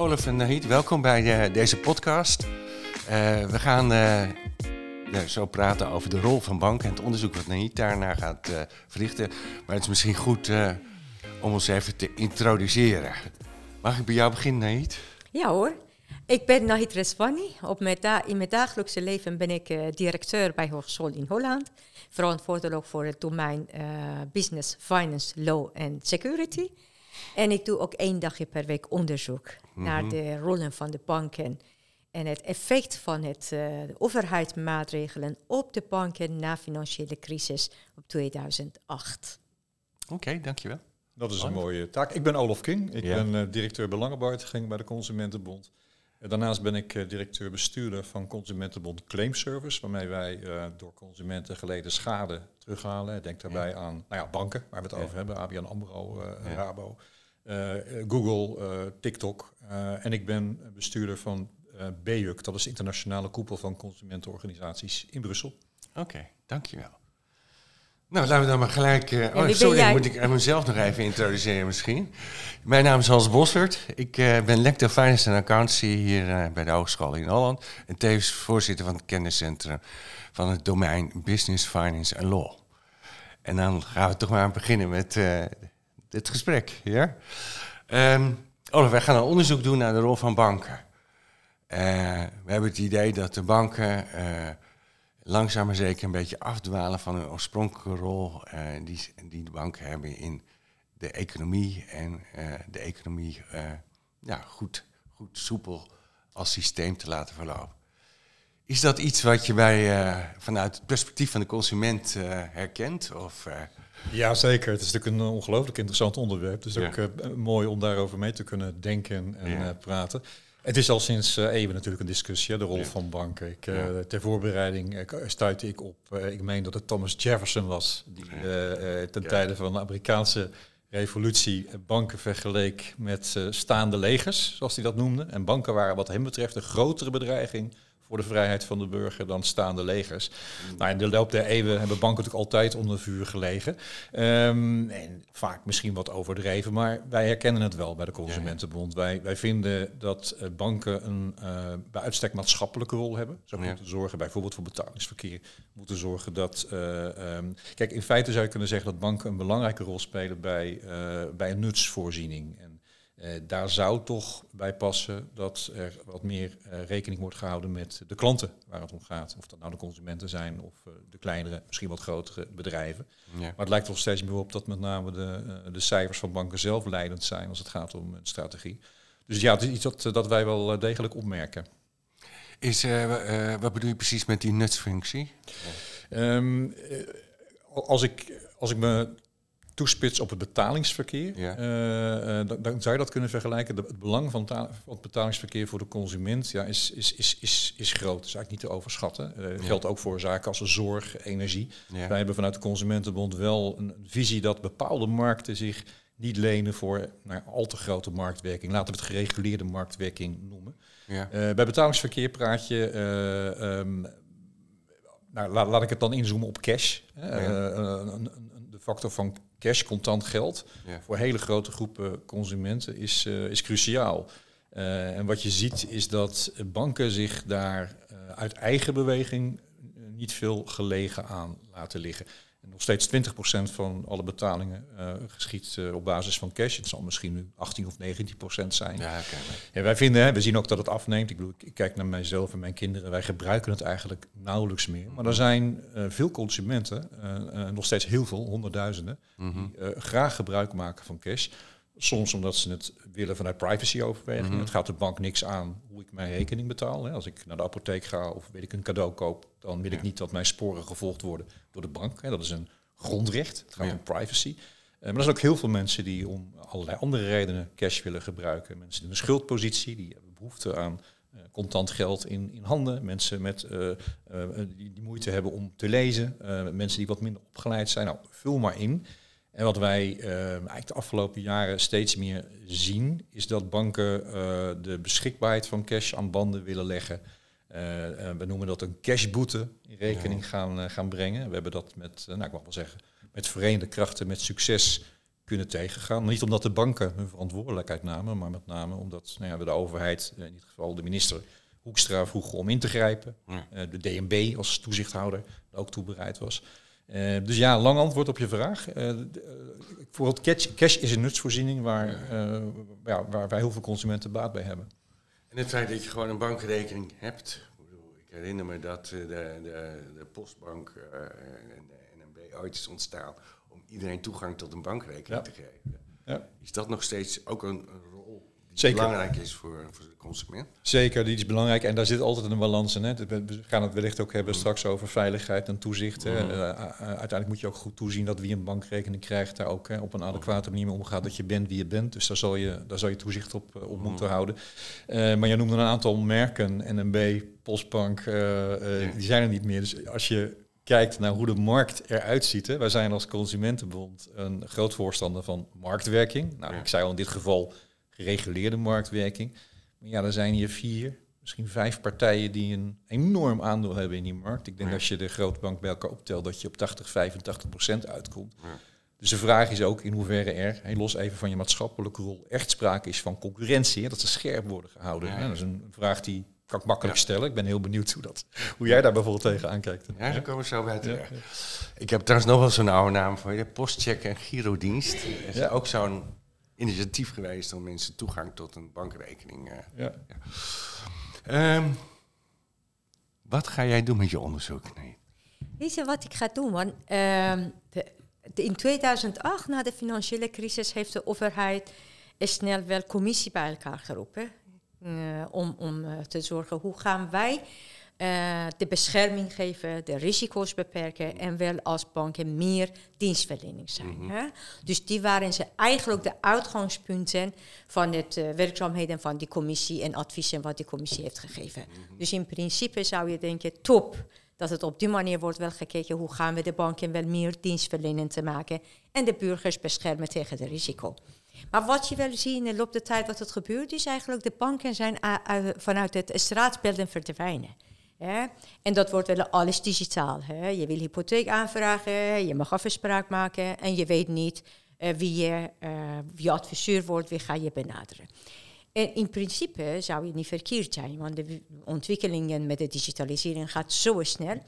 Olaf en Nahid, welkom bij uh, deze podcast. Uh, we gaan uh, zo praten over de rol van banken en het onderzoek wat Nahid daarna gaat verrichten. Maar het is misschien goed om ons even te introduceren. Mag ik bij jou beginnen, Nahid? Ja hoor. Ik ben Nahid Reswani. Op mijn in mijn dagelijkse leven ben ik directeur bij Hogeschool in Holland. Verantwoordelijk voor het domein Business, Finance, Law en Security. En ik doe ook één dagje per week onderzoek naar mhm. de rollen van de banken en het effect van het, uh, de overheidsmaatregelen op de banken na financiële crisis op 2008. Oké, dankjewel. Dat is een mooie taak. Ik ben Olaf King. Ik ben uh, directeur belangenbehartiging bij de Consumentenbond. Daarnaast ben ik uh, directeur bestuurder van Consumentenbond Claim Service, waarmee wij door consumenten geleden schade terughalen. Denk daarbij aan nou ja, banken, waar we het over hebben, ABN AMRO, Rabo. Eh, Google, eh, TikTok. Eh, en ik ben bestuurder van BEUC, dat is de internationale koepel van consumentenorganisaties in Brussel. Oké, dankjewel. Nou, laten we dan maar gelijk. Uh, oh, sorry, moet ik mezelf nog even introduceren misschien. Mijn naam is Hans Bossert. Ik ben lector Finance en Accountancy hier bij de Hogeschool in Holland. En tevens voorzitter van het kenniscentrum van het domein Business, Finance en Law. En dan gaan we toch maar beginnen met dit gesprek. Ja? Um, Olaf, wij gaan een onderzoek doen naar de rol van banken. Uh, we hebben het idee dat de banken uh, langzaam maar zeker een beetje afdwalen van hun oorspronkelijke rol uh, die, die de banken hebben in de economie en de economie ja, goed, goed soepel als systeem te laten verlopen. Is dat iets wat je bij, vanuit het perspectief van de consument herkent? Of, ja, zeker. Het is natuurlijk een ongelooflijk interessant onderwerp. Dus ook uh, mooi om daarover mee te kunnen denken en praten. Het is al sinds eeuwen natuurlijk een discussie, de rol van banken. Ik, ter voorbereiding stuitte ik op, ik meen dat het Thomas Jefferson was, die ten tijde van de Amerikaanse revolutie banken vergeleek met staande legers, zoals hij dat noemde. En banken waren wat hem betreft een grotere bedreiging voor de vrijheid van de burger dan staande legers. Mm. Nou, in de loop der eeuwen hebben banken natuurlijk altijd onder vuur gelegen. Um, en vaak misschien wat overdreven, maar wij herkennen het wel bij de Consumentenbond. Wij, wij vinden dat uh, banken een uh, bij uitstek maatschappelijke rol hebben. Ze moeten zorgen bijvoorbeeld voor betalingsverkeer. Moeten zorgen dat... Uh, um, kijk, in feite zou je kunnen zeggen dat banken een belangrijke rol spelen bij, bij een nutsvoorziening. En uh, daar zou toch bij passen dat er wat meer uh, rekening wordt gehouden met de klanten waar het om gaat. Of dat nou de consumenten zijn of uh, de kleinere, misschien wat grotere bedrijven. Ja. Maar het lijkt toch steeds meer op dat met name de, de cijfers van banken zelf leidend zijn als het gaat om een strategie. Dus ja, het is iets dat, dat wij wel degelijk opmerken. Is, wat bedoel je precies met die nutsfunctie? Um, als, ik, als ik me toespits op het betalingsverkeer, ja. uh, dan, dan, zou je dat kunnen vergelijken. het belang van het betalingsverkeer voor de consument ja, is, is, is, is, is groot. Dat is eigenlijk niet te overschatten. Uh, ja. Geldt ook voor zaken als zorg, energie. Wij hebben vanuit de Consumentenbond wel een, visie dat bepaalde markten zich niet lenen voor nou, al te grote marktwerking. Laten we het gereguleerde marktwerking noemen. bij betalingsverkeer praat je... Um, nou, laat, laat, ik het dan inzoomen op cash. een, de factor van cash, contant geld, voor hele grote groepen consumenten is, uh, is cruciaal. Uh, en wat je ziet is dat banken zich daar uh, uit eigen beweging niet veel gelegen aan laten liggen. En nog steeds 20% van alle betalingen uh, geschiet uh, op basis van cash. Het zal misschien nu 18 of 19% zijn. Ja, okay. En wij vinden, hè, we zien ook dat het afneemt. Ik, bedoel, ik kijk naar mijzelf en mijn kinderen. Wij gebruiken het eigenlijk nauwelijks meer. Maar er zijn uh, veel consumenten, nog steeds heel veel, honderdduizenden, mm -hmm. die graag gebruik maken van cash. Soms omdat ze het willen vanuit privacy overwegingen. Mhm. Het gaat de bank niks aan hoe ik mijn rekening betaal. Hè. Als ik naar de apotheek ga of weet ik een cadeau koop, dan wil ik niet dat mijn sporen gevolgd worden door de bank. Hè. Dat is een grondrecht. Het gaat om privacy. Uh, maar er zijn ook heel veel mensen die om allerlei andere redenen cash willen gebruiken. Mensen in een schuldpositie, die hebben behoefte aan uh, contant geld in, in handen. Mensen met, uh, die, die, moeite hebben om te lezen. mensen die wat minder opgeleid zijn. Nou, vul maar in. En wat wij uh, eigenlijk de afgelopen jaren steeds meer zien, is dat banken uh, de beschikbaarheid van cash aan banden willen leggen. Uh, we noemen dat een cashboete in rekening gaan, gaan brengen. We hebben dat met, nou ik mag wel zeggen, met verenigde krachten, met succes kunnen tegengaan. Niet omdat de banken hun verantwoordelijkheid namen, maar met name omdat nou ja, we de overheid, in dit geval de minister Hoekstra, vroeg om in te grijpen. de DNB als toezichthouder ook toe bereid was. Dus ja, lang antwoord op je vraag. voor het cash, cash is een nutsvoorziening waar, ja, waar wij heel veel consumenten baat bij hebben. En het feit dat je gewoon een bankrekening hebt. Ik herinner me dat de, de, de postbank en de NMB ooit is ontstaan om iedereen toegang tot een bankrekening te geven. Ja. Is dat nog steeds ook een, Zeker. belangrijk is voor, voor de consument? Zeker, die is belangrijk. En daar zit altijd een balans in. Hè. We gaan het wellicht ook hebben mm. straks over veiligheid en toezicht. Mm. uiteindelijk moet je ook goed toezien dat wie een bankrekening krijgt, daar ook hè, op een adequate manier mee omgaat. Dat je bent wie je bent. Dus daar zal je, daar zal je toezicht op, op mm. moeten houden. Uh, maar je noemde een aantal merken, NMB, Postbank, uh, die zijn er niet meer. Dus als je kijkt naar hoe de markt eruit ziet. Hè. Wij zijn als Consumentenbond een groot voorstander van marktwerking. Nou, ik zei al in dit geval gereguleerde marktwerking. Maar ja, er zijn hier vier, misschien vijf partijen die een enorm aandeel hebben in die markt. Ik denk ja. als je de grootbank bij elkaar optelt, dat je op 80, 85 procent uitkomt. Ja. Dus de vraag is ook in hoeverre er, hey, los even van je maatschappelijke rol, echt sprake is van concurrentie. Hè, dat ze scherp worden gehouden. Hè. Dat is een vraag die kan ik makkelijk stellen. Ik ben heel benieuwd hoe, dat, hoe jij daar bijvoorbeeld tegen aankijkt. Ja, daar komen we zo bij terecht. Ik heb trouwens nog wel zo'n oude naam voor je. Postcheck en Girodienst. is ja. ook zo'n initiatief geweest om mensen toegang tot een bankrekening. Uh, ja. Ehm, wat ga jij doen met je onderzoek? Nee. Weet je wat ik ga doen? Want, ehm, in 2008, na de financiële crisis, heeft de overheid snel wel commissie bij elkaar geroepen. Uh, om om uh, te zorgen hoe gaan wij uh, de bescherming geven, de risico's beperken en wel als banken meer dienstverlening zijn. Mm -hmm. hè? Dus die waren ze eigenlijk de uitgangspunten van het uh, werkzaamheden van die commissie en adviezen wat die commissie heeft gegeven. Mm -hmm. Dus in principe zou je denken, top dat het op die manier wordt wel gekeken hoe gaan we de banken wel meer dienstverlenend te maken en de burgers beschermen tegen de risico. Maar wat je wel ziet in de loop der tijd wat het gebeurt, is eigenlijk de banken zijn vanuit het straatbeelden verdwijnen. En dat wordt wel alles digitaal. Hè? Je wil hypotheek aanvragen, je mag afspraak maken en je weet niet uh, wie je, uh, adviseur wordt, wie ga je benaderen. En in principe zou het niet verkeerd zijn, want de ontwikkelingen met de digitalisering gaat zo snel.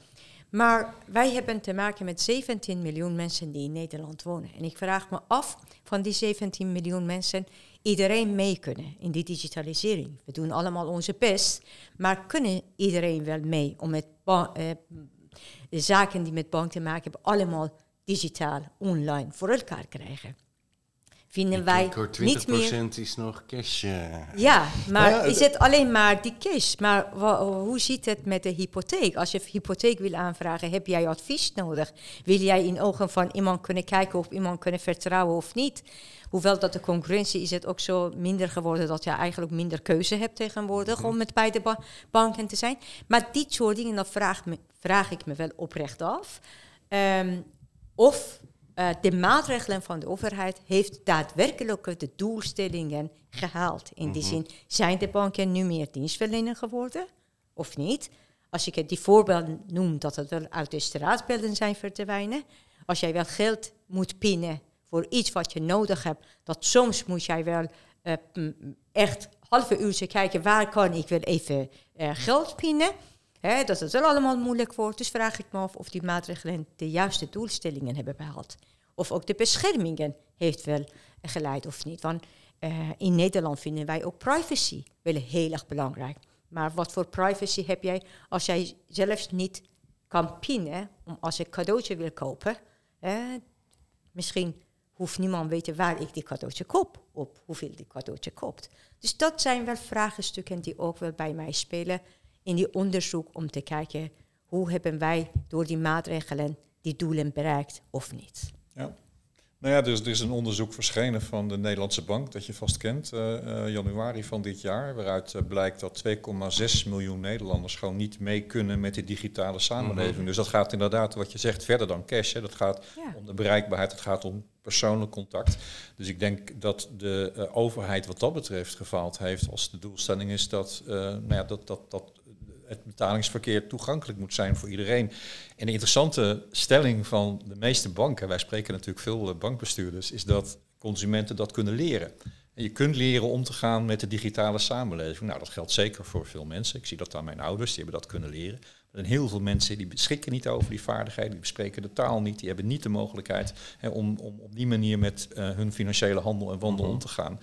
Maar wij hebben te maken met 17 miljoen mensen die in Nederland wonen. En ik vraag me af van die 17 miljoen mensen iedereen mee kunnen in die digitalisering. We doen allemaal onze best, maar kunnen iedereen wel mee om het eh, de zaken die met bank te maken hebben allemaal digitaal, online voor elkaar krijgen? Vinden wij niet meer... is nog cash. Ja, maar is het alleen maar die cash? Maar hoe zit het met de hypotheek? Als je hypotheek wil aanvragen, heb jij advies nodig? Wil jij in ogen van iemand kunnen kijken of iemand kunnen vertrouwen of niet? Hoewel dat de concurrentie is het ook zo minder geworden dat je eigenlijk minder keuze hebt tegenwoordig mhm. om met beide banken te zijn. Maar die soort dingen, dan vraag, me, vraag ik me wel oprecht af. Um, of uh, de maatregelen van de overheid heeft daadwerkelijk de doelstellingen gehaald. In die mhm. zin, zijn de banken nu meer dienstverlener geworden of niet? Als ik het die voorbeelden noem, dat het wel uit de straatbeelden zijn verdwijnen. Als jij wel geld moet pinnen voor iets wat je nodig hebt, dat soms moet jij wel uh, echt halve uurtje kijken waar kan ik wel even uh, geld pinnen. Dat het wel allemaal moeilijk wordt. Dus vraag ik me af of die maatregelen de juiste doelstellingen hebben behaald. Of ook de beschermingen heeft wel geleid of niet. Want uh, in Nederland vinden wij ook privacy wel heel erg belangrijk. Maar wat voor privacy heb jij als jij zelfs niet kan pinnen om als ik cadeautje wil kopen? misschien hoeft niemand weten waar ik die cadeautje koop, op hoeveel die cadeautje koopt. Dus dat zijn wel vraagstukken die ook wel bij mij spelen in die onderzoek om te kijken hoe hebben wij door die maatregelen die doelen bereikt of niet. Ja. Nou ja, dus er is een onderzoek verschenen van de Nederlandse Bank, dat je vast kent, uh, januari van dit jaar, waaruit uh, blijkt dat 2,6 miljoen Nederlanders gewoon niet mee kunnen met de digitale samenleving. Mhm. Dus dat gaat inderdaad, wat je zegt, verder dan cash. Hè. Dat gaat om de bereikbaarheid, het gaat om persoonlijk contact. Dus ik denk dat de overheid wat dat betreft gefaald heeft als de doelstelling is dat, nou ja, dat, dat, dat het betalingsverkeer toegankelijk moet zijn voor iedereen. En de interessante stelling van de meeste banken, wij spreken natuurlijk veel eh, bankbestuurders, is dat consumenten dat kunnen leren. En je kunt leren om te gaan met de digitale samenleving. Nou, dat geldt zeker voor veel mensen. Ik zie dat aan mijn ouders, die hebben dat kunnen leren. Er zijn heel veel mensen die beschikken niet over die vaardigheden, die bespreken de taal niet, die hebben niet de mogelijkheid hè, om, om op die manier met uh, hun financiële handel en wandel mhm. om te gaan.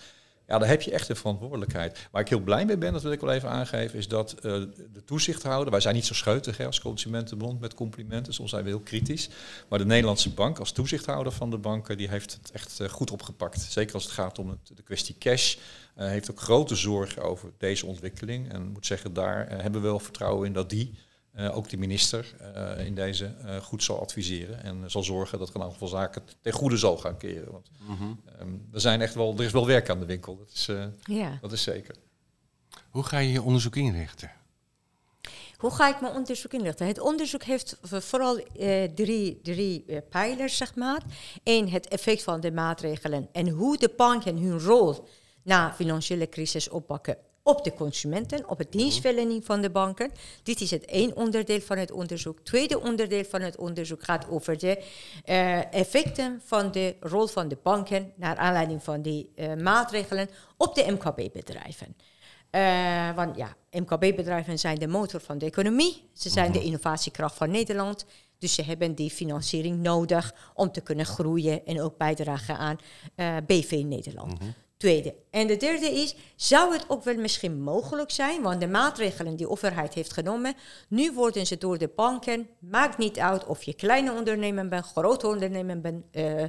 Ja, daar heb je echt een verantwoordelijkheid. Waar ik heel blij mee ben, dat wil ik wel even aangeven, is dat uh, de toezichthouder, wij zijn niet zo scheutig hè, als Consumentenbond met complimenten, soms zijn we heel kritisch. Maar de Nederlandse bank als toezichthouder van de banken, die heeft het echt uh, goed opgepakt. Zeker als het gaat om de kwestie cash. Uh, heeft ook grote zorgen over deze ontwikkeling. En moet zeggen, daar hebben we wel vertrouwen in dat die uh, ook de minister uh, in deze uh, goed zal adviseren en zal zorgen dat er een aantal zaken ten goede zal gaan keren. Want mm -hmm. um, er, zijn echt wel, er is wel werk aan de winkel, dat is, ja. dat is zeker. Hoe ga je je onderzoek inrichten? Hoe ga ik mijn onderzoek inrichten? Het onderzoek heeft vooral drie, drie pijlers, zeg maar. Eén, het effect van de maatregelen en hoe de banken hun rol na financiële crisis oppakken op de consumenten, op het dienstverlening van de banken. Dit is het één onderdeel van het onderzoek. Het tweede onderdeel van het onderzoek gaat over de uh, effecten van de rol van de banken naar aanleiding van die uh, maatregelen op de MKB-bedrijven. Uh, want ja, MKB-bedrijven zijn de motor van de economie. Ze zijn de mhm. innovatiekracht van Nederland. Dus ze hebben die financiering nodig om te kunnen groeien en ook bijdragen aan BV Nederland. Mm Tweede. En de derde is, zou het ook wel misschien mogelijk zijn, want de maatregelen die de overheid heeft genomen, nu worden ze door de banken, maakt niet uit of je kleine ondernemer bent, grote ondernemer bent, uh, uh,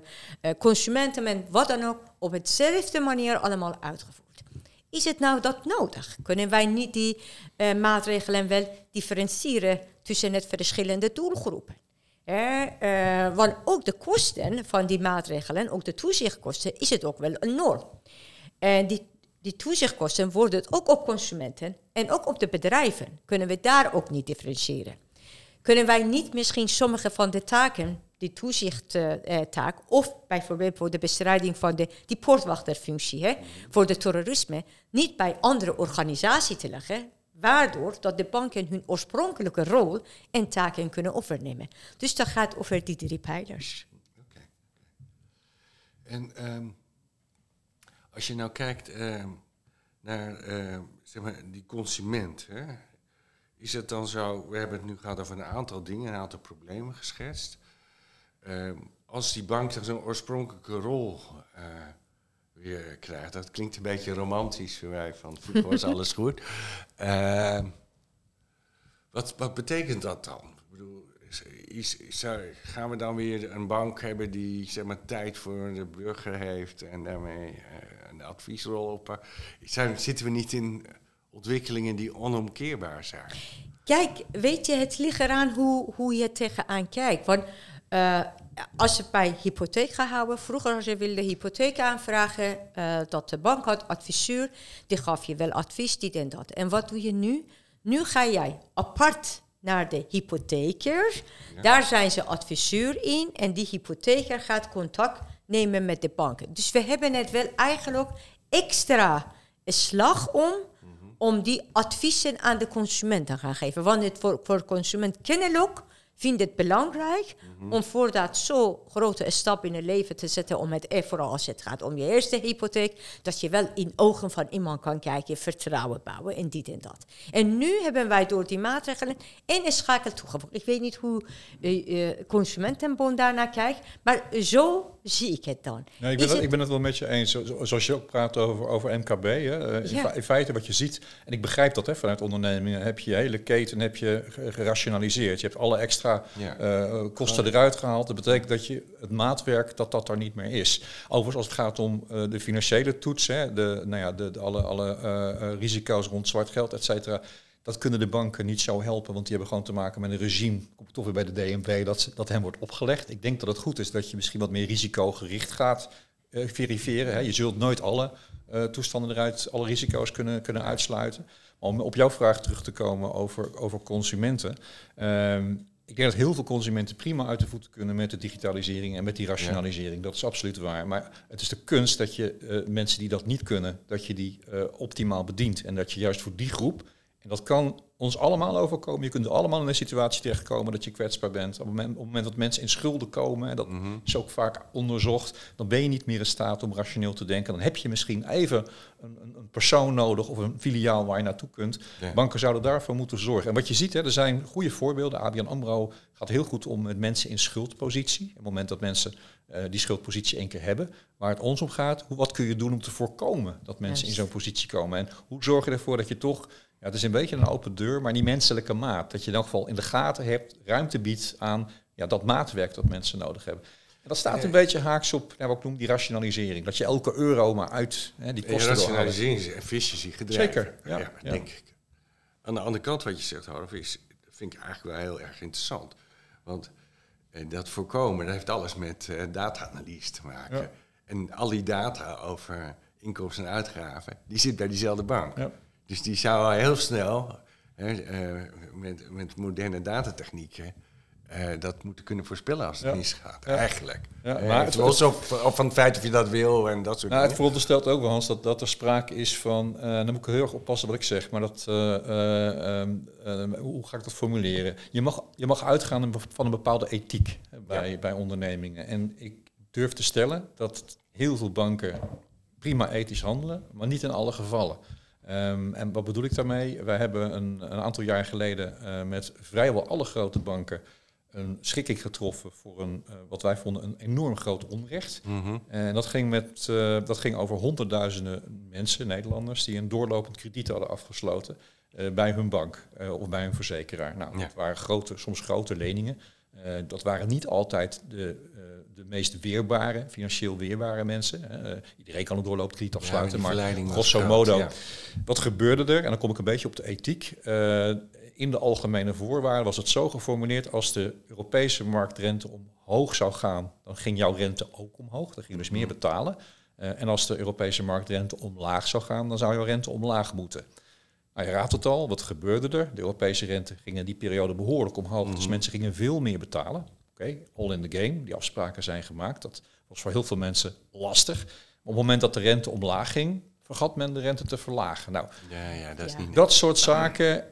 consumenten bent, wat dan ook, op hetzelfde manier allemaal uitgevoerd. Is het nou dat nodig? Kunnen wij niet die uh, maatregelen wel differentiëren tussen het verschillende doelgroepen? Want ook de kosten van die maatregelen, ook de toezichtkosten, is het ook wel enorm. En die, die toezichtkosten worden ook op consumenten en ook op de bedrijven. Kunnen we daar ook niet differentiëren? Kunnen wij niet misschien sommige van de taken, die toezichttaak, uh, of bijvoorbeeld voor de bestrijding van de, die poortwachterfunctie, voor de terrorisme, niet bij andere organisaties te leggen, waardoor dat de banken hun oorspronkelijke rol en taken kunnen overnemen. Dus dat gaat over die drie pijlers. Okay. En um, als je nou kijkt uh, naar uh, zeg maar, die consument, hè, is het dan zo, we hebben het nu gehad over een aantal dingen, een aantal problemen geschetst. Uh, als die bank zo'n oorspronkelijke rol eh, weer krijgt, dat klinkt een beetje romantisch voor mij, van vroeger was alles goed. Ehm, wat, wat betekent dat dan? Ik bedoel, is, is, gaan we dan weer een bank hebben die zeg maar, tijd voor de burger heeft en daarmee adviesrol op. Zijn, zitten we niet in ontwikkelingen die onomkeerbaar zijn? Kijk, weet je, het ligt eraan hoe, hoe je tegenaan kijkt. Want uh, als je bij hypotheek gaat houden, vroeger als je wilde hypotheek aanvragen, uh, dat de bank had adviseur, die gaf je wel advies, dit en dat. En wat doe je nu? Nu ga jij apart naar de hypotheker. Daar zijn ze adviseur in en die hypotheker gaat contact nemen met de banken. Dus we hebben het wel eigenlijk extra slag om om die adviezen aan de consument te gaan geven. Want het voor, voor consument kennelijk vind het belangrijk mhm. om voor dat zo grote stap in het leven te zetten, om het, eh, vooral als het gaat om je eerste hypotheek, dat je wel in ogen van iemand kan kijken, vertrouwen bouwen en dit en dat. En nu hebben wij door die maatregelen een schakel toegevoegd. Ik weet niet hoe uh, Consumentenbond daarnaar kijkt, maar zo zie ik het dan. ik, ben het, ik ben het wel met je eens. Zoals je ook praat over, over MKB. Hè. In, feite wat je ziet, en ik begrijp dat hè, vanuit ondernemingen, heb je je hele keten heb je gerationaliseerd. Je hebt alle extra uh, kosten eruit gehaald. Dat betekent dat je het maatwerk, dat dat er niet meer is. Overigens, als het gaat om uh, de financiële toets, hè, de, nou ja, de, de alle, alle uh, risico's rond zwart geld, et cetera dat kunnen de banken niet zo helpen, want die hebben gewoon te maken met een regime, toch weer bij de DNB, dat, dat hen wordt opgelegd. Ik denk dat het goed is dat je misschien wat meer risicogericht gaat verifiëren. Hè. Je zult nooit alle uh, toestanden eruit, alle risico's kunnen, kunnen uitsluiten. Maar om op jouw vraag terug te komen over, over consumenten. Uh, ik denk dat heel veel consumenten prima uit de voeten kunnen met de digitalisering en met die rationalisering. Dat is absoluut waar. Maar het is de kunst dat je uh, mensen die dat niet kunnen, dat je die optimaal bedient. En dat je juist voor die groep en dat kan ons allemaal overkomen. Je kunt allemaal in een situatie terechtkomen dat je kwetsbaar bent. Op het moment, op het moment dat mensen in schulden komen, en dat mhm. is ook vaak onderzocht, dan ben je niet meer in staat om rationeel te denken. Dan heb je misschien even een, een persoon nodig of een filiaal waar je naartoe kunt. Banken zouden daarvoor moeten zorgen. En wat je ziet, hè, er zijn goede voorbeelden. ABN AMRO gaat heel goed om met mensen in schuldpositie. Op het moment dat mensen uh, die schuldpositie één keer hebben. Waar het ons om gaat, hoe, wat kun je doen om te voorkomen dat mensen in zo'n positie komen? En hoe zorg je ervoor dat je toch ja, het is een beetje een open deur, maar die menselijke maat. Dat je in elk geval in de gaten hebt, ruimte biedt aan ja, dat maatwerk dat mensen nodig hebben. En dat staat een beetje haaks op, nou, wat ik noem, die rationalisering. Dat je elke euro maar uit hè, die kosten ja, rationalisering is efficiëntie gedreven. Zeker, ja, denk ik. Aan de andere kant wat je zegt, Harf, is, vind ik eigenlijk wel heel erg interessant. Want eh, dat voorkomen, dat heeft alles met eh, data-analyse te maken. En al die data over inkomsten en uitgaven, die zit bij diezelfde bank. Ja. Dus die zou heel snel, hè, uh, met, met moderne datatechnieken, uh, dat moeten kunnen voorspellen als het ja. misgaat. Ja. Eigenlijk. Ja, uh, maar het los op, op van het feit of je dat wil en dat soort nou, dingen. Het veronderstelt ook wel, Hans, dat, dat er sprake is van... Uh, dan moet ik heel erg oppassen wat ik zeg, maar dat, um, hoe ga ik dat formuleren? Je mag, je mag uitgaan van een bepaalde ethiek bij, bij ondernemingen. En ik durf te stellen dat heel veel banken prima ethisch handelen, maar niet in alle gevallen. Um, en wat bedoel ik daarmee? Wij hebben een, een aantal jaar geleden uh, met vrijwel alle grote banken een schikking getroffen voor een, uh, wat wij vonden een enorm groot onrecht. Mm -hmm. En dat ging, met, uh, dat ging over honderdduizenden mensen, Nederlanders, die een doorlopend krediet hadden afgesloten bij hun bank of bij hun verzekeraar. Nou, ja. dat waren grote, soms grote leningen. dat waren niet altijd de de meest weerbare, financieel weerbare mensen. Uh, iedereen kan een doorloopkrediet afsluiten, ja, maar grosso modo. Wat gebeurde er? En dan kom ik een beetje op de ethiek. Uh, in de algemene voorwaarden was het zo geformuleerd... als de Europese marktrente omhoog zou gaan... dan ging jouw rente ook omhoog. Dan ging je dus meer mhm. betalen. Uh, en als de Europese marktrente omlaag zou gaan... dan zou jouw rente omlaag moeten. Nou, je raadt het al, wat gebeurde er? De Europese rente ging in die periode behoorlijk omhoog. Dus mhm. mensen gingen veel meer betalen all in the game, die afspraken zijn gemaakt. Dat was voor heel veel mensen lastig. Op het moment dat de rente omlaag ging, vergat men de rente te verlagen. Nou, ja, ja, dat, is Niet dat soort zaken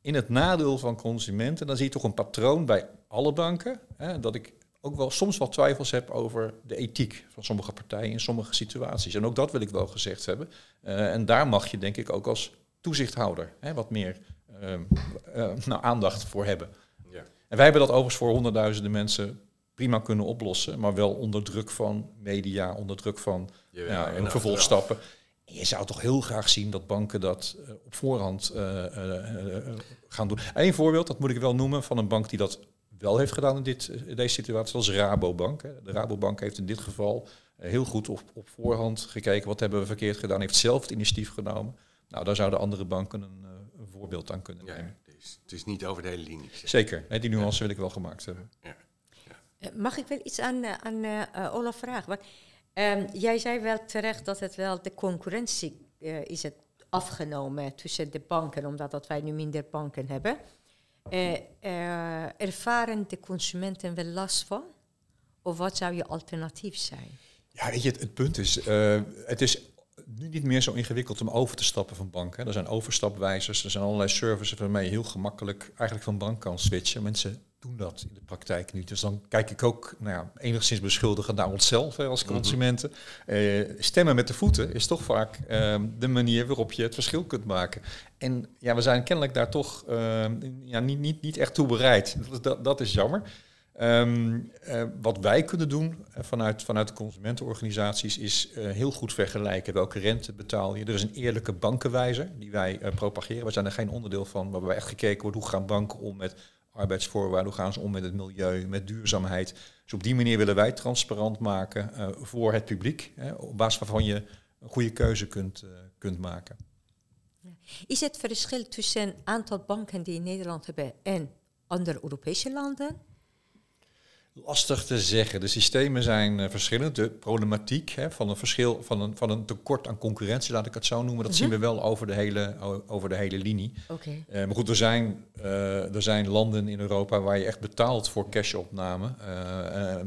in het nadeel van consumenten, dan zie je toch een patroon bij alle banken, hè, dat ik ook wel soms wel twijfels heb over de ethiek van sommige partijen in sommige situaties. En ook dat wil ik wel gezegd hebben. Uh, en daar mag je denk ik ook als toezichthouder hè, wat meer uh, uh, nou, aandacht voor hebben. En wij hebben dat overigens voor honderdduizenden mensen prima kunnen oplossen, maar wel onder druk van media, onder druk van ja, ja, en vervolgstappen. En je zou toch heel graag zien dat banken dat uh, op voorhand uh, uh, gaan doen. Eén voorbeeld, dat moet ik wel noemen, van een bank die dat wel heeft gedaan in, dit, in deze situatie, dat is Rabobank. Hè. De Rabobank heeft in dit geval heel goed op, op voorhand gekeken, wat hebben we verkeerd gedaan, heeft zelf het initiatief genomen. Nou, daar zouden andere banken een, een voorbeeld aan kunnen nemen het is niet over de hele linie. Zeker, nee, die nuance wil ik wel gemaakt hebben. Ja. Ja. Eh, mag ik wel iets aan, eh, aan uh, Olaf vragen? Want, um, jij zei wel terecht dat het wel de concurrentie uh, is het afgenomen tussen de banken, omdat dat wij nu minder banken hebben. ervaren de consumenten wel last van? Of wat zou je alternatief zijn? Ja, weet je, het, het punt is, het is nu niet meer zo ingewikkeld om over te stappen van banken. Er zijn overstapwijzers, er zijn allerlei services waarmee je heel gemakkelijk eigenlijk van bank kan switchen. Mensen doen dat in de praktijk niet. Dus dan kijk ik ook nou ja, enigszins beschuldigend naar onszelf hè, als mhm. consumenten. uh, stemmen met de voeten is toch vaak uh, de manier waarop je het verschil kunt maken. En ja, we zijn kennelijk daar toch uh, ja, niet, niet, niet echt toe bereid. Dat, dat, dat is jammer. Um, uh, wat wij kunnen doen uh, vanuit, vanuit de consumentenorganisaties is uh, heel goed vergelijken welke rente betaal je. Er is een eerlijke bankenwijzer die wij propageren. We zijn er geen onderdeel van, waarbij echt gekeken wordt hoe gaan banken om met arbeidsvoorwaarden, hoe gaan ze om met het milieu, met duurzaamheid. Dus op die manier willen wij transparant maken voor het publiek, op basis waarvan je een goede keuze kunt, kunt maken. Is het verschil tussen een aantal banken die in Nederland hebben en andere Europese landen? Lastig te zeggen. De systemen zijn uh, verschillend. De problematiek hè, van een verschil van een, van een tekort aan concurrentie, laat ik het zo noemen, dat zien we mhm. wel over de hele, over de hele linie. Okay. Uh, maar goed, er zijn, uh, er zijn landen in Europa waar je echt betaalt voor cashopname.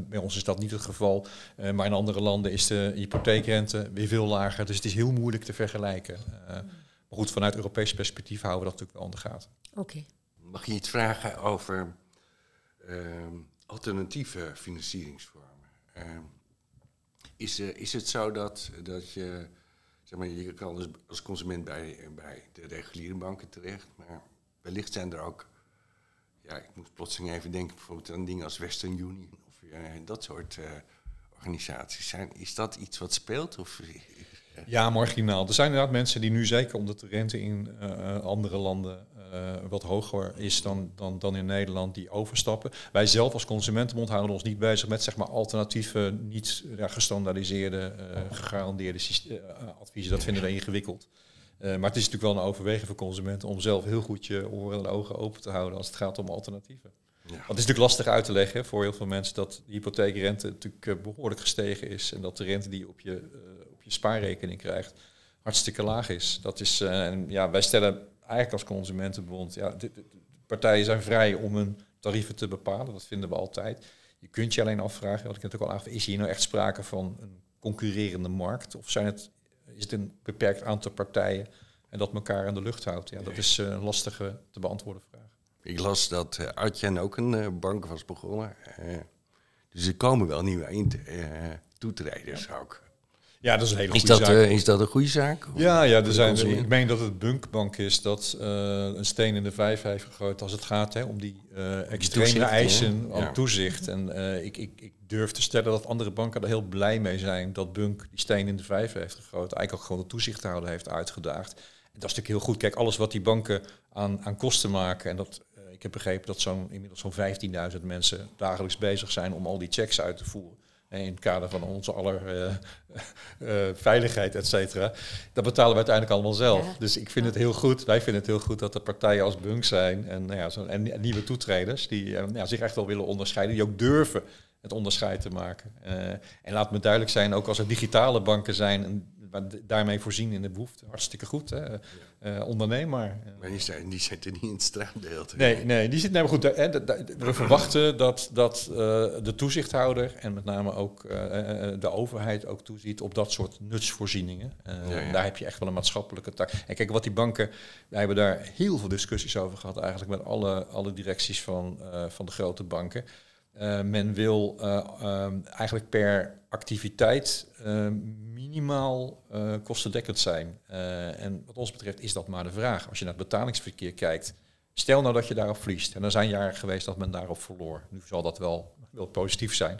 bij ons is dat niet het geval. maar in andere landen is de hypotheekrente weer veel lager. Dus het is heel moeilijk te vergelijken. Maar goed, vanuit Europees perspectief houden we dat natuurlijk wel in de gaten. Oké. Mag je iets vragen over ehm, alternatieve financieringsvormen? Ehm, is, uh, is het zo dat, dat je, zeg maar, je kan als, consument bij, bij de reguliere banken terecht, maar wellicht zijn er ook, ja, ik moet plotseling even denken bijvoorbeeld aan dingen als Western Union of uh, dat soort uh, organisaties. Zijn, is dat iets wat speelt? Of ja, marginaal. Er zijn inderdaad mensen die nu zeker omdat de rente in uh, andere landen uh, wat hoger is dan, dan, dan in Nederland, die overstappen. Wij zelf als Consumentenbond houden ons niet bezig met zeg maar, alternatieve, niet ja, gestandaardiseerde, uh, gegarandeerde adviezen. Dat vinden we ingewikkeld. maar het is natuurlijk wel een overweging voor consumenten om zelf heel goed je oren en ogen open te houden als het gaat om alternatieven. Ja. Want het is natuurlijk lastig uit te leggen voor heel veel mensen dat de hypotheekrente natuurlijk behoorlijk gestegen is en dat de rente die op je je spaarrekening krijgt, hartstikke laag is. Dat is uh, en ja, wij stellen eigenlijk als consumentenbond, ja, de, de, partijen zijn vrij om hun tarieven te bepalen. Dat vinden we altijd. Je kunt je alleen afvragen, wat ik natuurlijk al aangaf, is hier nou echt sprake van een concurrerende markt? Of zijn het, is het een beperkt aantal partijen en dat elkaar in de lucht houdt? Ja, dat is een lastige te beantwoorden vraag. Ik las dat uh, Artjen ook een bank was begonnen. Dus er komen wel nieuwe toetreders ook. Ja, dat is een hele goede is dat, zaak. Uh, is dat een goede zaak? Ja, ja er zijn, ik meen dat het Bunkbank is dat uh, een steen in de vijf heeft gegooid als het gaat hè, om die uh, extreme toezicht, eisen aan ja. toezicht. En ik, ik, ik durf te stellen dat andere banken er heel blij mee zijn dat Bunk die steen in de vijf heeft gegooid. Eigenlijk ook gewoon de toezichthouder heeft uitgedaagd. En dat is natuurlijk heel goed. Kijk, alles wat die banken aan, aan kosten maken en dat ik heb begrepen dat zo'n inmiddels zo'n 15.000 mensen dagelijks bezig zijn om al die checks uit te voeren in het kader van onze aller uh, uh, veiligheid, et cetera. Dat betalen we uiteindelijk allemaal zelf. Ja. Dus ik vind het heel goed, wij vinden het heel goed dat er partijen als Bunk zijn en, nou ja, zo, en, en, nieuwe toetreders die uh, ja, zich echt wel willen onderscheiden, die ook durven het onderscheid te maken. en laat me duidelijk zijn, ook als er digitale banken zijn daarmee voorzien in de behoefte. Hartstikke goed, hè? Ja. Uh, ondernemer. Maar die, zijn, die zitten niet in het straatbeeld. Nee, nee, die zit nee, maar goed. We verwachten dat, dat uh, de toezichthouder en met name ook uh, de overheid ook toeziet op dat soort nutsvoorzieningen. Ja, ja. Daar heb je echt wel een maatschappelijke tak. En kijk, wat die banken, wij hebben daar heel veel discussies over gehad, eigenlijk met alle, alle directies van, van de grote banken. Uh, men wil uh, um, eigenlijk per activiteit minimaal kostendekkend zijn. en wat ons betreft is dat maar de vraag. Als je naar het betalingsverkeer kijkt, stel nou dat je daarop verliest. En er zijn jaren geweest dat men daarop verloor. Nu zal dat wel, wel positief zijn.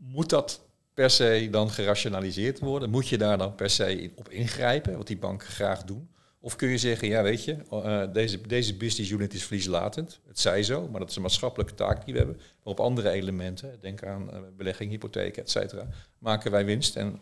moet dat per se dan gerationaliseerd worden? Moet je daar dan per se op ingrijpen, wat die banken graag doen? Of kun je zeggen, ja weet je, uh, deze, deze business unit is verlieslatend. Het zij zo, maar dat is een maatschappelijke taak die we hebben. Maar op andere elementen, denk aan uh, belegging, hypotheek, et cetera, maken wij winst en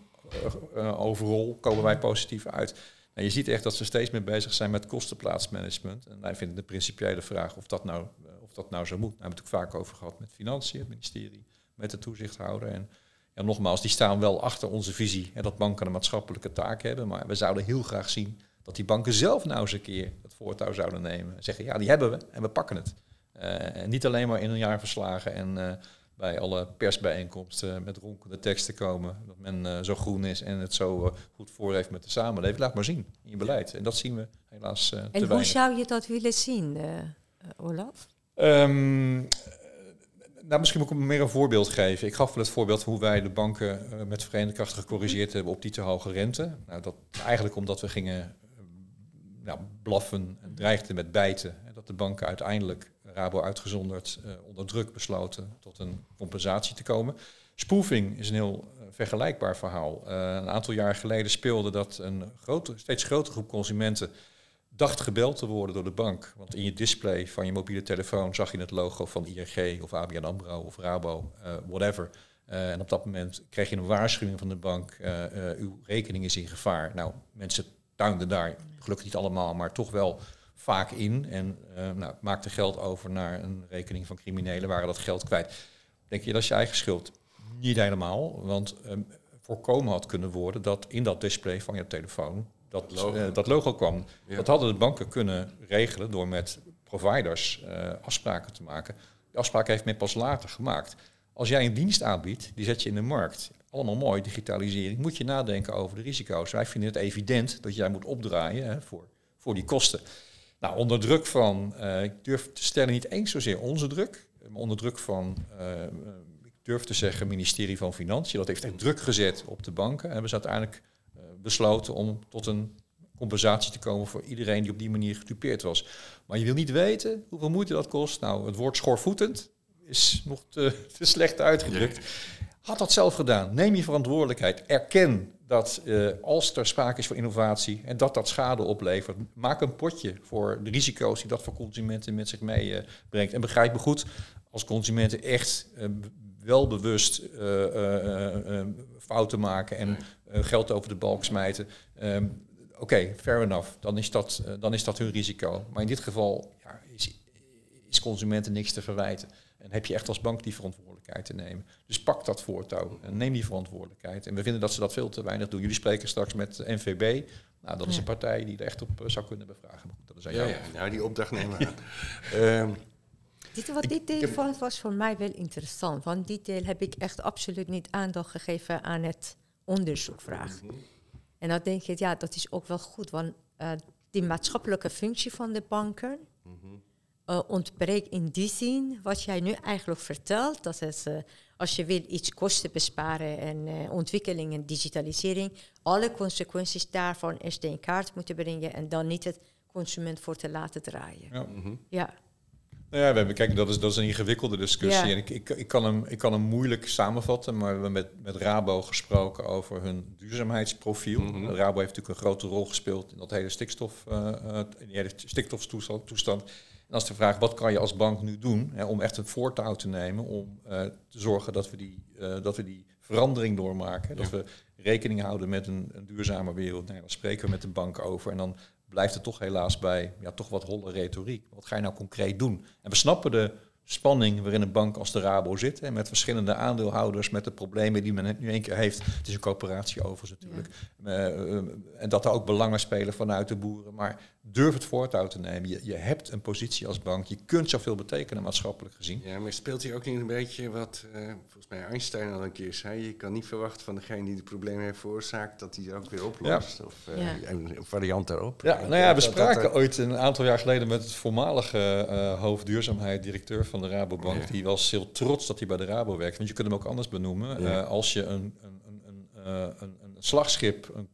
uh, overal komen wij positief uit. Nou, je ziet echt dat ze steeds meer bezig zijn met kostenplaatsmanagement. En wij vinden de principiële vraag of dat nou, of dat nou zo moet. Daar hebben we het ook vaak over gehad met financiën, het ministerie, met de toezichthouder. En ja, nogmaals, die staan wel achter onze visie hè, dat banken een maatschappelijke taak hebben. Maar we zouden heel graag zien dat die banken zelf nou eens een keer het voortouw zouden nemen. En zeggen, ja, die hebben we en we pakken het. Uh, en niet alleen maar in een jaarverslagen en uh, bij alle persbijeenkomsten met ronkende teksten komen. Dat men uh, zo groen is en het zo goed voor heeft met de samenleving. Laat maar zien in je beleid. En dat zien we helaas te En hoe zou je dat willen zien, Olaf? Um, nou, misschien moet ik meer een voorbeeld geven. Ik gaf wel het voorbeeld van hoe wij de banken met verenigde krachten gecorrigeerd hebben op die te hoge rente. Nou, dat eigenlijk omdat we gingen nou, blaffen en dreigden met bijten. En dat de banken uiteindelijk, Rabo uitgezonderd, uh, onder druk besloten tot een compensatie te komen. Spoofing is een heel uh, vergelijkbaar verhaal. Uh, een aantal jaar geleden speelde dat een grote, steeds grotere groep consumenten dacht gebeld te worden door de bank. Want in je display van je mobiele telefoon zag je het logo van ING of ABN AMRO of Rabo, whatever. en op dat moment kreeg je een waarschuwing van de bank, uw rekening is in gevaar. Nou, mensen tuinden daar gelukkig niet allemaal, maar toch wel vaak in. En uh, nou, maakte geld over naar een rekening van criminelen, waren dat geld kwijt. Denk je dat is je eigen schuld? Niet helemaal, want um, voorkomen had kunnen worden dat in dat display van je telefoon dat logo, uh, dat logo kwam. Dat hadden de banken kunnen regelen door met providers uh, afspraken te maken. Die afspraak heeft men pas later gemaakt. Als jij een dienst aanbiedt, die zet je in de markt allemaal mooi, digitalisering, moet je nadenken over de risico's. Wij vinden het evident dat jij moet opdraaien hè, voor, voor die kosten. Nou, onder druk van, uh, ik durf te stellen niet eens zozeer onze druk, maar onder druk van, uh, ik durf te zeggen, ministerie van Financiën, dat heeft echt druk gezet op de banken. Hebben ze uiteindelijk uh, besloten om tot een compensatie te komen voor iedereen die op die manier getupeerd was. Maar je wil niet weten hoeveel moeite dat kost. Nou, het woord schoorvoetend is nog te, te slecht uitgedrukt. Had dat zelf gedaan. Neem je verantwoordelijkheid. Erken dat uh, als er sprake is van innovatie en dat dat schade oplevert, maak een potje voor de risico's die dat voor consumenten met zich meebrengt. En begrijp me goed, als consumenten echt uh, wel bewust fouten maken en geld over de balk smijten, um, oké, fair enough, dan is, dat, dan is dat hun risico. Maar in dit geval ja, is, is consumenten niks te verwijten. En heb je echt als bank die verantwoordelijkheid te nemen. Dus pak dat voortouw en neem die verantwoordelijkheid. En we vinden dat ze dat veel te weinig doen. Jullie spreken straks met NVB. Nou, dat is een partij die er echt op zou kunnen bevragen. Dat is aan jou. Ja, ja. nou die opdracht nemen we aan. Dit, wat dit deel van was voor mij wel interessant. Want dit deel heb ik echt absoluut niet aandacht gegeven aan het onderzoekvraag. Mm En dan denk ik, ja, dat is ook wel goed. Want uh, die maatschappelijke functie van de banken... Mm -hmm uh, ontbreekt in die zin wat jij nu eigenlijk vertelt. Dat is, uh, als je wil iets kosten besparen en uh, ontwikkeling en digitalisering, alle consequenties daarvan eerst in kaart moeten brengen en dan niet het consument voor te laten draaien. Ja. Mm -hmm. ja. Nou ja, we hebben, kijk, dat is, dat is een ingewikkelde discussie. Ja. En ik, ik, ik, kan hem, ik kan hem moeilijk samenvatten, maar we hebben met, met Rabo gesproken over hun duurzaamheidsprofiel. Mm -hmm. Rabo heeft natuurlijk een grote rol gespeeld in dat hele stikstof, in die hele stikstoftoestand. En als de vraag, wat kan je als bank nu doen hè, om echt een voortouw te nemen, om uh, te zorgen dat we die, uh, dat we die verandering doormaken, dat we rekening houden met een, een duurzame wereld. Nou, dan spreken we met de bank over en dan blijft het toch helaas bij ja, toch wat holle retoriek. Wat ga je nou concreet doen? En we snappen de spanning waarin een bank als de Rabo zit. En met verschillende aandeelhouders, met de problemen die men nu één keer heeft. Het is een coöperatie overigens natuurlijk. Ja. Uh, en dat er ook belangen spelen vanuit de boeren. Maar durf het voortouw te nemen. Je, je hebt een positie als bank. Je kunt zoveel betekenen maatschappelijk gezien. Ja, maar speelt hier ook niet een beetje wat, uh, volgens mij Einstein al een keer zei. Je kan niet verwachten van degene die de problemen heeft veroorzaakt, dat hij ook weer oplost. Ja. Of uh, ja. een variant daarop. Ja, nou ja, we spraken ooit een aantal jaar geleden met het voormalige uh, hoofdduurzaamheid, directeur van de Rabobank. Die was heel trots dat hij bij de Rabo werkt. Want je kunt hem ook anders benoemen. als je een, een, een, een, een, een slagschip, een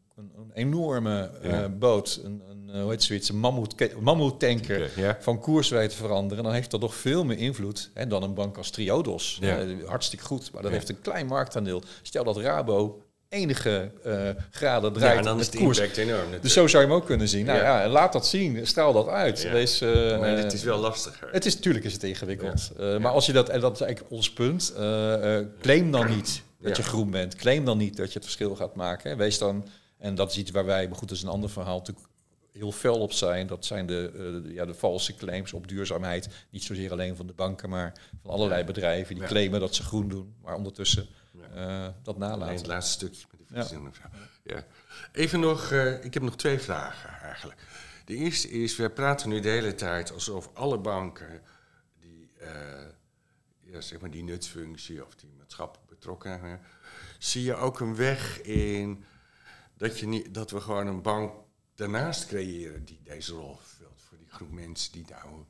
enorme uh, boot, een, een, hoe heet zoiets, een mammoet, mammoetanker van koers weet te veranderen, dan heeft dat toch veel meer invloed hè, dan een bank als Triodos. Ja. Uh, hartstikke goed, maar dat heeft een klein marktaandeel. Stel dat Rabo enige graden draait. Ja, en dan is de koers. impact enorm. Natuurlijk. Dus zo zou je hem ook kunnen zien. Nou ja, laat dat zien, straal dat uit. Ja. Wees, maar het is wel lastiger. Het is natuurlijk is het ingewikkeld. Maar als je dat, en dat is eigenlijk ons punt, claim dan niet dat je groen bent. Claim dan niet dat je het verschil gaat maken. Wees dan en dat is iets waar wij, maar goed, dat is een ander verhaal, natuurlijk heel fel op zijn. Dat zijn de, de, ja, de valse claims op duurzaamheid. Niet zozeer alleen van de banken, maar van allerlei bedrijven die claimen dat ze groen doen, maar ondertussen dat nalaten. Alleen het laatste stukje met de visie. Ja. ja. Even nog, uh, ik heb nog twee vragen eigenlijk. De eerste is, we praten nu de hele tijd alsof alle banken die, ja, zeg maar die nutsfunctie of die maatschappelijk betrokken zijn, zie je ook een weg in dat, je niet, dat we gewoon een bank daarnaast creëren die deze rol vervult voor die groep mensen die nou.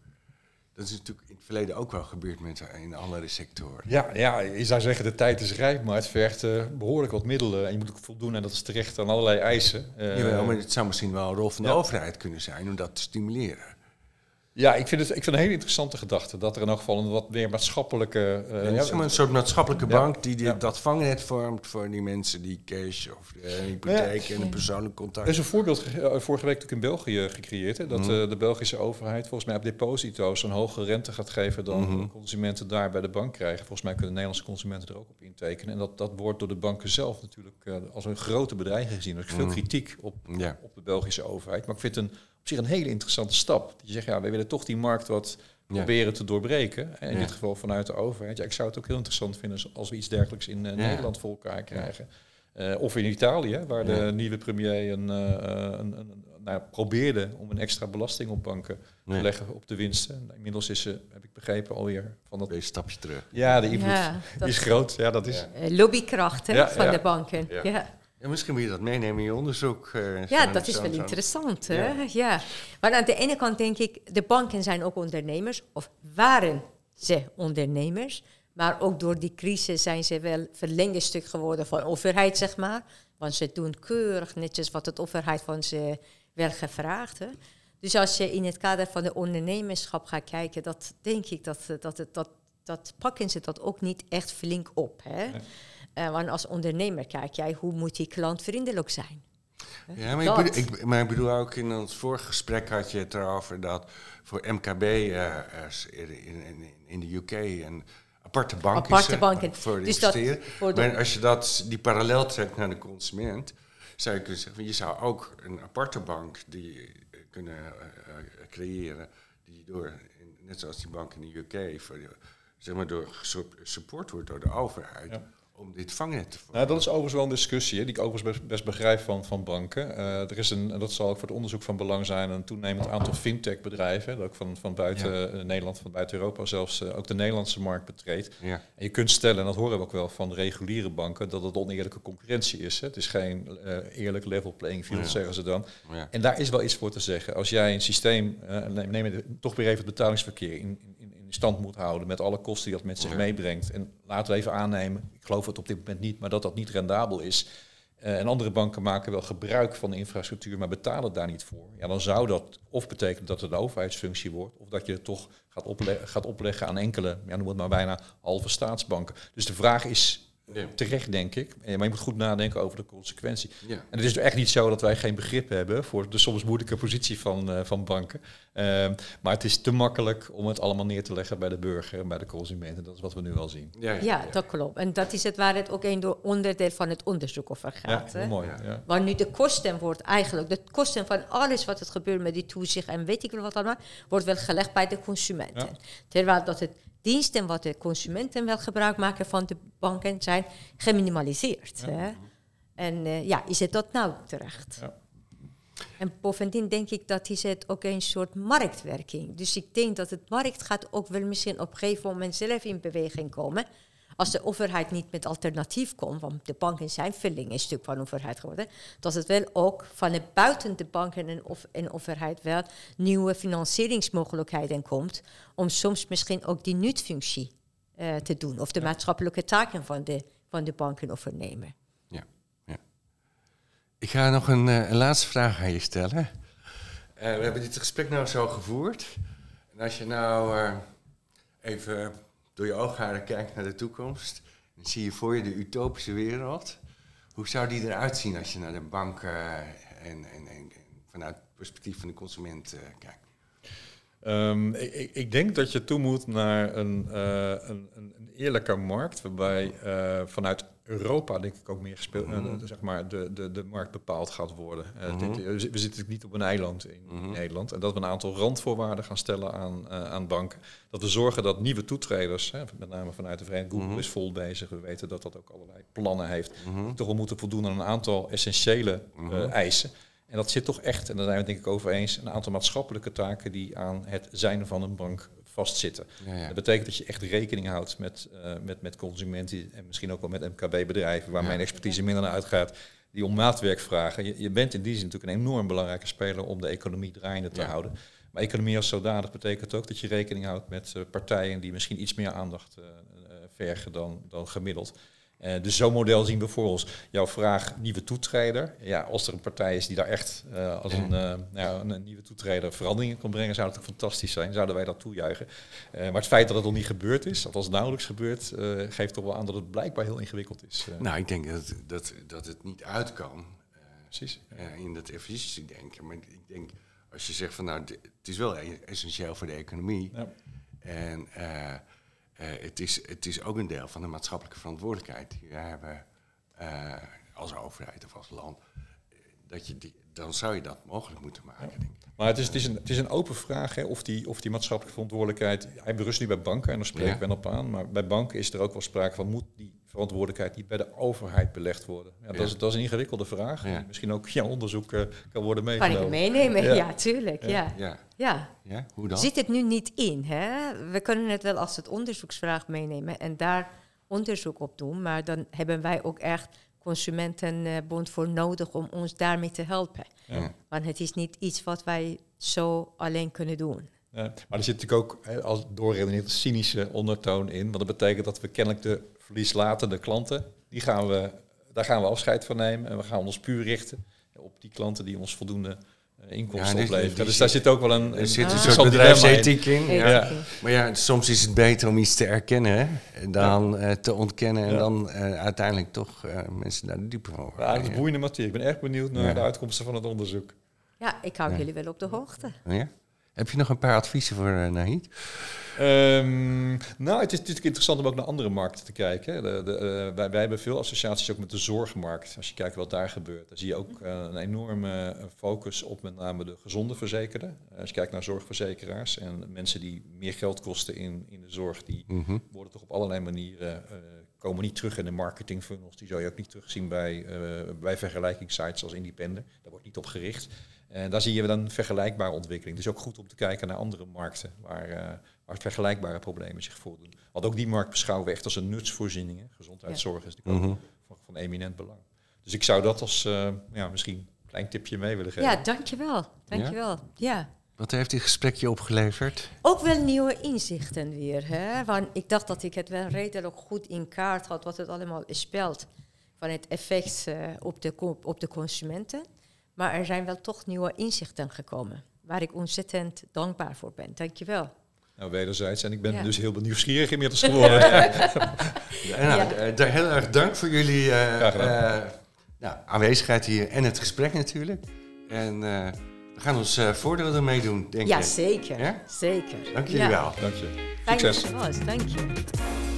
Dat is natuurlijk in het verleden ook wel gebeurd met in andere sectoren. Ja, ja, je zou zeggen de tijd is rijp, maar het vergt uh, behoorlijk wat middelen. En je moet ook voldoen en dat is terecht aan allerlei eisen. Uh, Jawel, maar het zou misschien wel een rol van de ja. overheid kunnen zijn om dat te stimuleren. Ja, ik vind het ik vind een hele interessante gedachte. Dat er in elk geval een wat meer maatschappelijke... Uh, ja, een soort maatschappelijke bank die, die ja. dat vangnet vormt voor die mensen die cash of de hypotheek en een persoonlijk contact. Er is een voorbeeld vorige week natuurlijk in België gecreëerd. Hè, dat mm. uh, de Belgische overheid volgens mij op deposito's een hogere rente gaat geven dan mm -hmm. consumenten daar bij de bank krijgen. Volgens mij kunnen Nederlandse consumenten er ook op intekenen. En dat, dat wordt door de banken zelf natuurlijk uh, als een grote bedreiging gezien. Er is veel mm. kritiek op, op de Belgische overheid. Maar ik vind een zich een hele interessante stap. Die zegt, ja, we willen toch die markt wat ja. proberen te doorbreken. En in ja. dit geval vanuit de overheid. Ja, ik zou het ook heel interessant vinden als we iets dergelijks in uh, ja. Nederland voor elkaar krijgen. of in Italië, waar de nieuwe premier een, een, een, nou, probeerde om een extra belasting op banken te leggen op de winsten. Inmiddels is ze, heb ik begrepen, alweer van dat... Een stapje terug. Ja, de invloed is groot. Ja, dat is... Lobbykracht van de banken. Ja. Ja, misschien moet je dat meenemen in je onderzoek. Uh, ja, dat is wel interessant. Hè? Ja. Maar aan de ene kant denk ik, de banken zijn ook ondernemers, of waren ze ondernemers. Maar ook door die crisis zijn ze wel verlengde stuk geworden van de overheid, zeg maar. Want ze doen keurig netjes wat de overheid van ze wel gevraagd. Hè. Dus als je in het kader van de ondernemerschap gaat kijken, dat denk ik dat, dat, dat, dat, dat pakken ze dat ook niet echt flink op. Hè. Uh, want als ondernemer kijk jij, hoe moet die klant vriendelijk zijn? Ja, maar ik, bedoel, ik, maar ik, bedoel, ook in ons vorige gesprek had je het erover dat voor MKB uh, in, in, in, de UK een aparte bank aparte is banken. voor dus investeren. Dat, maar als je dat, die parallel trekt naar de consument, zou je kunnen zeggen, je zou ook een aparte bank die kunnen uh, creëren, die door, net zoals die bank in de UK, voor, zeg maar door support wordt door de overheid. Ja om dit vangnet te Nou, dat is overigens wel een discussie, hè, die ik overigens best, begrijp van, van banken. Uh, er is een, en dat zal ook voor het onderzoek van belang zijn, een toenemend aantal fintech-bedrijven, ook van, van buiten eh, Nederland, van buiten Europa zelfs, uh, ook de Nederlandse markt betreedt. Ja. En je kunt stellen, en dat horen we ook wel van reguliere banken, dat het oneerlijke concurrentie is. Hè. Het is geen eerlijk level playing field, zeggen ze dan. En daar is wel iets voor te zeggen. Als jij een systeem, neem, neem toch weer even het betalingsverkeer in, in in stand moet houden met alle kosten die dat met zich meebrengt. En laten we even aannemen, ik geloof het op dit moment niet, maar dat dat niet rendabel is. Uh, en andere banken maken wel gebruik van de infrastructuur, maar betalen daar niet voor. Ja, dan zou dat of betekenen dat het een overheidsfunctie wordt, of dat je het toch gaat, opleggen, gaat opleggen aan enkele, ja, noem het maar bijna halve staatsbanken. Dus de vraag is, Terecht, denk ik. Eh, maar je moet goed nadenken over de consequentie. Ja. En het is echt niet zo dat wij geen begrip hebben voor de soms moeilijke positie van, uh, van banken. Uh, maar het is te makkelijk om het allemaal neer te leggen bij de burger en bij de consumenten. Dat is wat we nu al zien. Ja, ja, dat klopt. En dat is het waar het ook een onderdeel van het onderzoek over gaat. Ja, mooi. Ja. Maar nu de kosten wordt eigenlijk, de kosten van alles wat er gebeurt met die toezicht en weet ik wel wat allemaal, wordt wel gelegd bij de consumenten. Terwijl dat het diensten wat de consumenten wel gebruik maken van de banken zijn geminimaliseerd. Hè? En uh, ja, is het dat nou terecht? Ja. En bovendien denk ik dat is het ook een soort marktwerking. Dus ik denk dat het markt gaat ook wel misschien op een gegeven moment zelf in beweging komen als de overheid niet met alternatief komt, want de banken zijn vulling een stuk van overheid geworden, dat het wel ook van de buiten de banken en, of, en overheid wel nieuwe financieringsmogelijkheden komt om soms misschien ook die nutfunctie uh, te doen of de maatschappelijke taken van de, van de banken overnemen. Ja, ja. Ik ga nog een, uh, een laatste vraag aan je stellen. Uh, we hebben dit gesprek nou zo gevoerd. En als je nou even door je oogharen kijkt naar de toekomst, dan zie je voor je de utopische wereld. Hoe zou die eruit zien als je naar de bank en, en, en, vanuit het perspectief van de consument uh, kijkt? Um, ik, denk dat je toe moet naar een, uh, een, een, eerlijke markt, waarbij vanuit Europa denk ik ook meer gespeeld, mm -hmm. zeg maar de, de, de markt bepaald gaat worden. Mm -hmm. dit, we zitten niet op een eiland in, mm -hmm. Nederland en dat we een aantal randvoorwaarden gaan stellen aan, aan banken. Dat we zorgen dat nieuwe toetreders, hè, met name vanuit de Verenigde Google is vol bezig. We weten dat dat ook allerlei plannen heeft. Toch wel moeten voldoen aan een aantal essentiële eisen. En dat zit toch echt, en daar zijn we denk ik over eens, een aantal maatschappelijke taken die aan het zijn van een bank vastzitten. Ja, Dat betekent dat je echt rekening houdt met, uh, met, met consumenten en misschien ook wel met MKB-bedrijven, waar mijn expertise minder naar uitgaat, die om maatwerk vragen. Je, je, bent in die zin natuurlijk een enorm belangrijke speler om de economie draaiende te houden. Maar economie als zodanig betekent ook dat je rekening houdt met uh, partijen die misschien iets meer aandacht uh, vergen dan, dan gemiddeld. Uh, dus zo'n model zien we voor ons. Jouw vraag, nieuwe toetreder. Ja, als er een partij is die daar echt uh, als een, uh, nou, een, nieuwe toetreder veranderingen kan brengen, zou dat fantastisch zijn. Zouden wij dat toejuichen. maar het feit dat het nog niet gebeurd is, of als het nauwelijks gebeurt, geeft toch wel aan dat het blijkant heel ingewikkeld is. Nou, ik denk dat, dat, dat het niet uit kan. Precies. in dat efficiëntie denken. Maar ik denk, als je zegt van nou, het is wel essentieel voor de economie. Ja. En het, is, het is ook een deel van de maatschappelijke verantwoordelijkheid die we hebben uh, als overheid of als land. Dat je die, dan zou je dat mogelijk moeten maken, denk ik. Maar het is, het is, een, het is een open vraag hè, of, die, of die maatschappelijke verantwoordelijkheid... Hij berust nu bij banken en daar spreek ik ja. ben op aan. Maar bij banken is er ook wel sprake van... moet die verantwoordelijkheid niet bij de overheid belegd worden? Ja, dat, Is, dat is een ingewikkelde vraag. Misschien ook jouw onderzoek uh, kan worden meegenomen. Kan ik meenemen? Ja, ja tuurlijk. Ja. Ja. Ja. ja. Hoe dan? Zit het nu niet in? Hè? We kunnen het wel als het onderzoeksvraag meenemen en daar onderzoek op doen. Maar dan hebben wij ook echt Consumentenbond voor nodig om ons daarmee te helpen. Ja. Want het is niet iets wat wij zo alleen kunnen doen. Ja, maar er zit natuurlijk ook he, als doorredeneerd cynische ondertoon in. Want dat betekent dat we kennelijk de verlieslatende klanten, die gaan we, daar gaan we afscheid van nemen. En we gaan ons puur richten op die klanten die ons voldoende eh, inkomsten ja, opleveren. Dus daar zit ook wel een, er zit een soort bedrijfsethiek in. Ja. Maar ja, soms is het beter om iets te erkennen dan uh, te ontkennen en dan uh, uiteindelijk toch uh, mensen naar de diepe van. Ja, dat is boeiende materie. Ik ben erg benieuwd naar de uitkomsten van het onderzoek. Ja, ik hou jullie wel op de hoogte. Ja? Heb je nog een paar adviezen voor uh, Nahid? Um, nou, het is natuurlijk interessant om ook naar andere markten te kijken. De, de, uh, wij, wij, hebben veel associaties ook met de zorgmarkt. Als je kijkt wat daar gebeurt, dan zie je ook uh, een enorme focus op met name de gezonde verzekerden. als je kijkt naar zorgverzekeraars en mensen die meer geld kosten in, in de zorg, die mm -hmm. worden toch op allerlei manieren, komen niet terug in de marketingfunnels. Die zou je ook niet terugzien bij, bij vergelijkingssites als Independent. Daar wordt niet op gericht. En daar zie je dan vergelijkbare ontwikkeling. Dus ook goed om te kijken naar andere markten waar, uh, waar vergelijkbare problemen zich voordoen. Want ook die markt beschouwen we echt als een nutsvoorziening. Hè. Gezondheidszorg is natuurlijk ook mhm. van, van, eminent belang. Dus ik zou dat als uh, ja, misschien een klein tipje mee willen geven. Ja, dankjewel. Dankjewel. Ja. ja. Wat heeft dit gesprekje opgeleverd? Ook wel nieuwe inzichten weer. Hè? Want ik dacht dat ik het wel redelijk goed in kaart had wat het allemaal speelt. Van het effect uh, op, de, op de consumenten. Maar er zijn wel toch nieuwe inzichten gekomen. Waar ik ontzettend dankbaar voor ben. Dankjewel. Nou, wederzijds. En ik ben ja. dus heel nieuwsgierig inmiddels geworden. ja. Nou, eh, heel erg dank voor jullie uh, uh, nou, aanwezigheid hier en het gesprek natuurlijk. En we gaan ons voordeel ermee doen, denk ik. Ja, zeker. Ja? Zeker. Dank jullie wel. Dank je. Succes. Dank je.